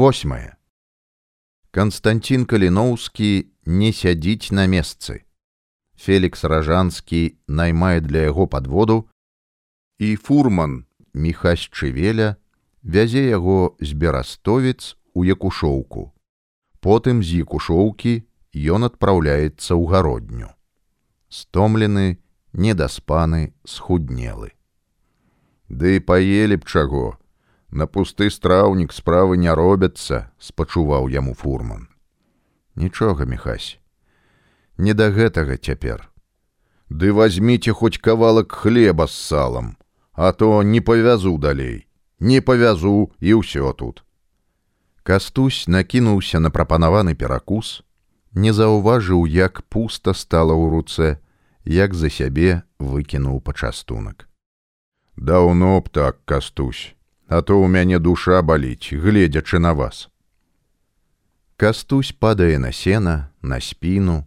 восьмае Канстанцін каліноўскі не сядзіць на месцы Фелікс ражанскі наймае для яго падводу і фурман міхась чывеля вязе яго з берастовец у якушоўку потым з якушоўкі ён адпраўляецца ў гародню. Стомлены недаспаны схуднелы. Ды паелі б чаго На пусты страўнік справы не робяцца, спачуваў яму фурман. Нічога, мехась. Не да гэтага цяпер. Ды возьміце хоць кавалак хлеба з салам, а то не павязу далей, не павязу і ўсё тут. Кастусь накінуўся на прапанаваны перакус, не заўважыў, як пуста стала ў руцэ, як за сябе выкінуў пачастунак. Даўно б так кастусь а то ў мяне душа баліць, гледзячы на вас. Кастусь падае на сена, на спіну,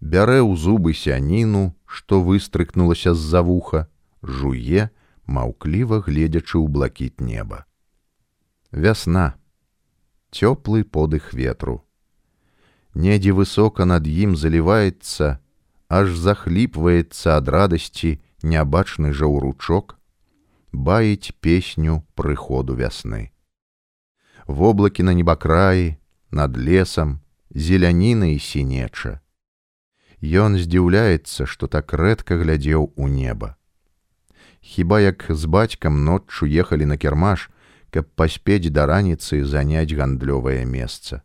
бярэ ў зубы сяніну, што выстрыкнулася з-за вуха, жуе, маўкліва гледзячы ў блакіт неба. Вясна, цёплы подых ветру. Недзе высока над ім заліваецца, аж захліпваецца ад радасці нябачны жаўручок, баіць песню прыходу вясны. Воблакі на небакраі, над лесам, зеляніна і сінеча. Ён здзіўляецца, што так рэдка глядзеў у неба. Хіба як з бацькам ноччу ехалі на кірмаш, каб паспець да раніцы заняць гандлёвае месца.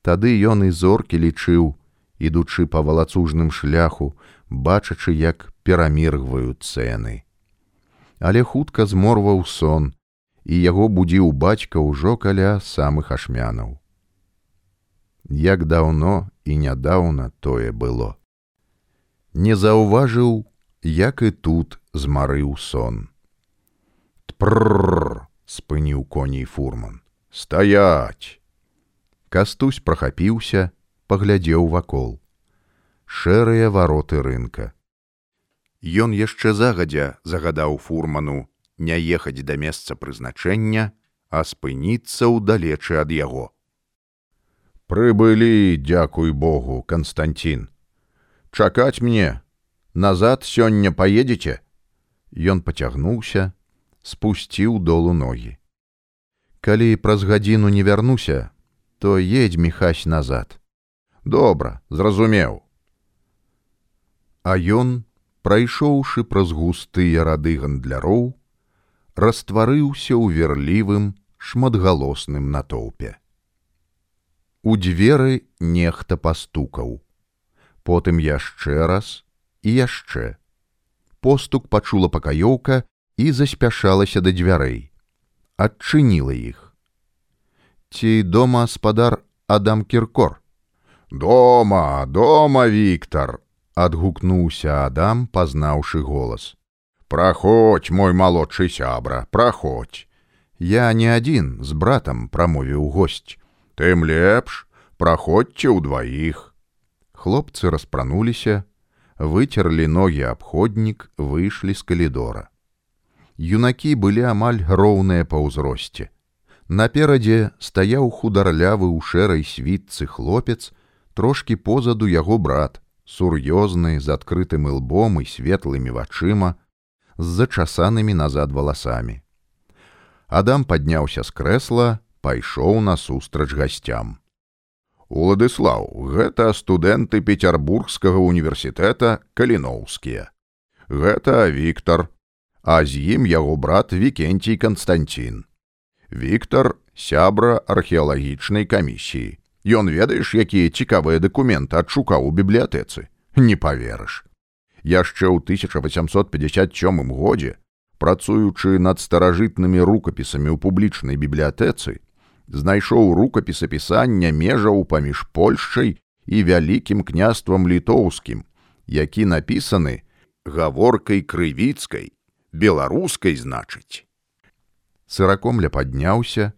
Тады ён і зоркі лічыў, ідучы па валацужным шляху, бачачы, як пераміргваюць цэны але хутка зморваў сон і яго будзіў бацька ўжо каля самых ашмянаў. Як даўно і нядаўна тое было. Не заўважыў, як і тут змарыў сон. Тпррр спыніў коней фурман. Стаять! Кастусь прахапіўся, паглядзеў вакол. Шэрыя вароты рынка. Ён яшчэ загадзя загадаў фурману не ехаць да месца прызначэння, а спыніцца ўдалечы ад яго. Прыбылі, дзякуй Богу, Канстанцін. Чакаць мне, назад сёння паедзеце. Ён пацягнуўся, спусціў долу ногі. Калі праз гадзіну не вярнуся, то едзь мехась назад. Добра, зразумеў. А ён прайшоўшы праз густыя рады гандляроў, растварыўся ў верлівым шматгалосным натоўпе. У дзверы нехта пастукаў, потым яшчэ раз і яшчэ. Постук пачула пакаёўка і заспяшалася да дзвярэй, адчыніла іх. Ці дома спадар Адам Кіркор. Дома, дома, Віктор, адгукнуўся адам пазнаўшы голас. Праходь мой малодшы сябра праходь я не адзін з братам прамовіў госць. Тым лепш праходзьце ўдваіх хлопцы распрануліся выцерлі ногі абходнік выйшлі з калідора. Юнакі былі амаль роўныя па ўзросце. Наперадзе стаяў хударлявы ў шэрай світцы хлопец трошки позаду яго брат сур'ёзны з адкрытым ілбом і светлымі вачыма з зачасанымі назад валасамі. Адам падняўся з крэсла, пайшоў насустрач гасцям. Уладыслаў, гэта студэнты пецярбургскага універсітэта каліноўскія. Гэта Віктор, а з ім яго брат Вкенцій Канстанцін. Віктор сябра археалагічнай камісіі. Ён ведаеш, якія цікавыя дакументы адшукаў у бібліятэцы, не паверыш. Яшчэ ў 1857 годзе, працуючы над старажытнымі рукапісамі ў публічнай бібліятэцы, знайшоў рукапіс апісання межаў паміж Польшчай і вялікім княствам літоўскім, які напісаны гаворкай крывіцкай, беларускай значыць. Сыракомля падняўся,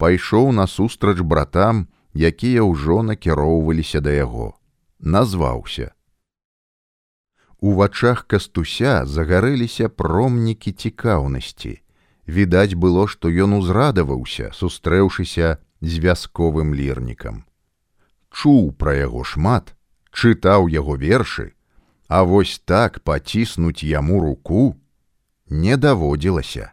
пайшоў насустрач братам, якія ўжо накіроўваліся да яго, назваўся. У вачах кастуся загарэліся промнікі цікаўнасці, відаць было, што ён узрадаваўся, сустрэўшыся з вясковым лірнікам. Чуў пра яго шмат, чытаў яго вершы, а вось так паціснуць яму руку не даводзілася.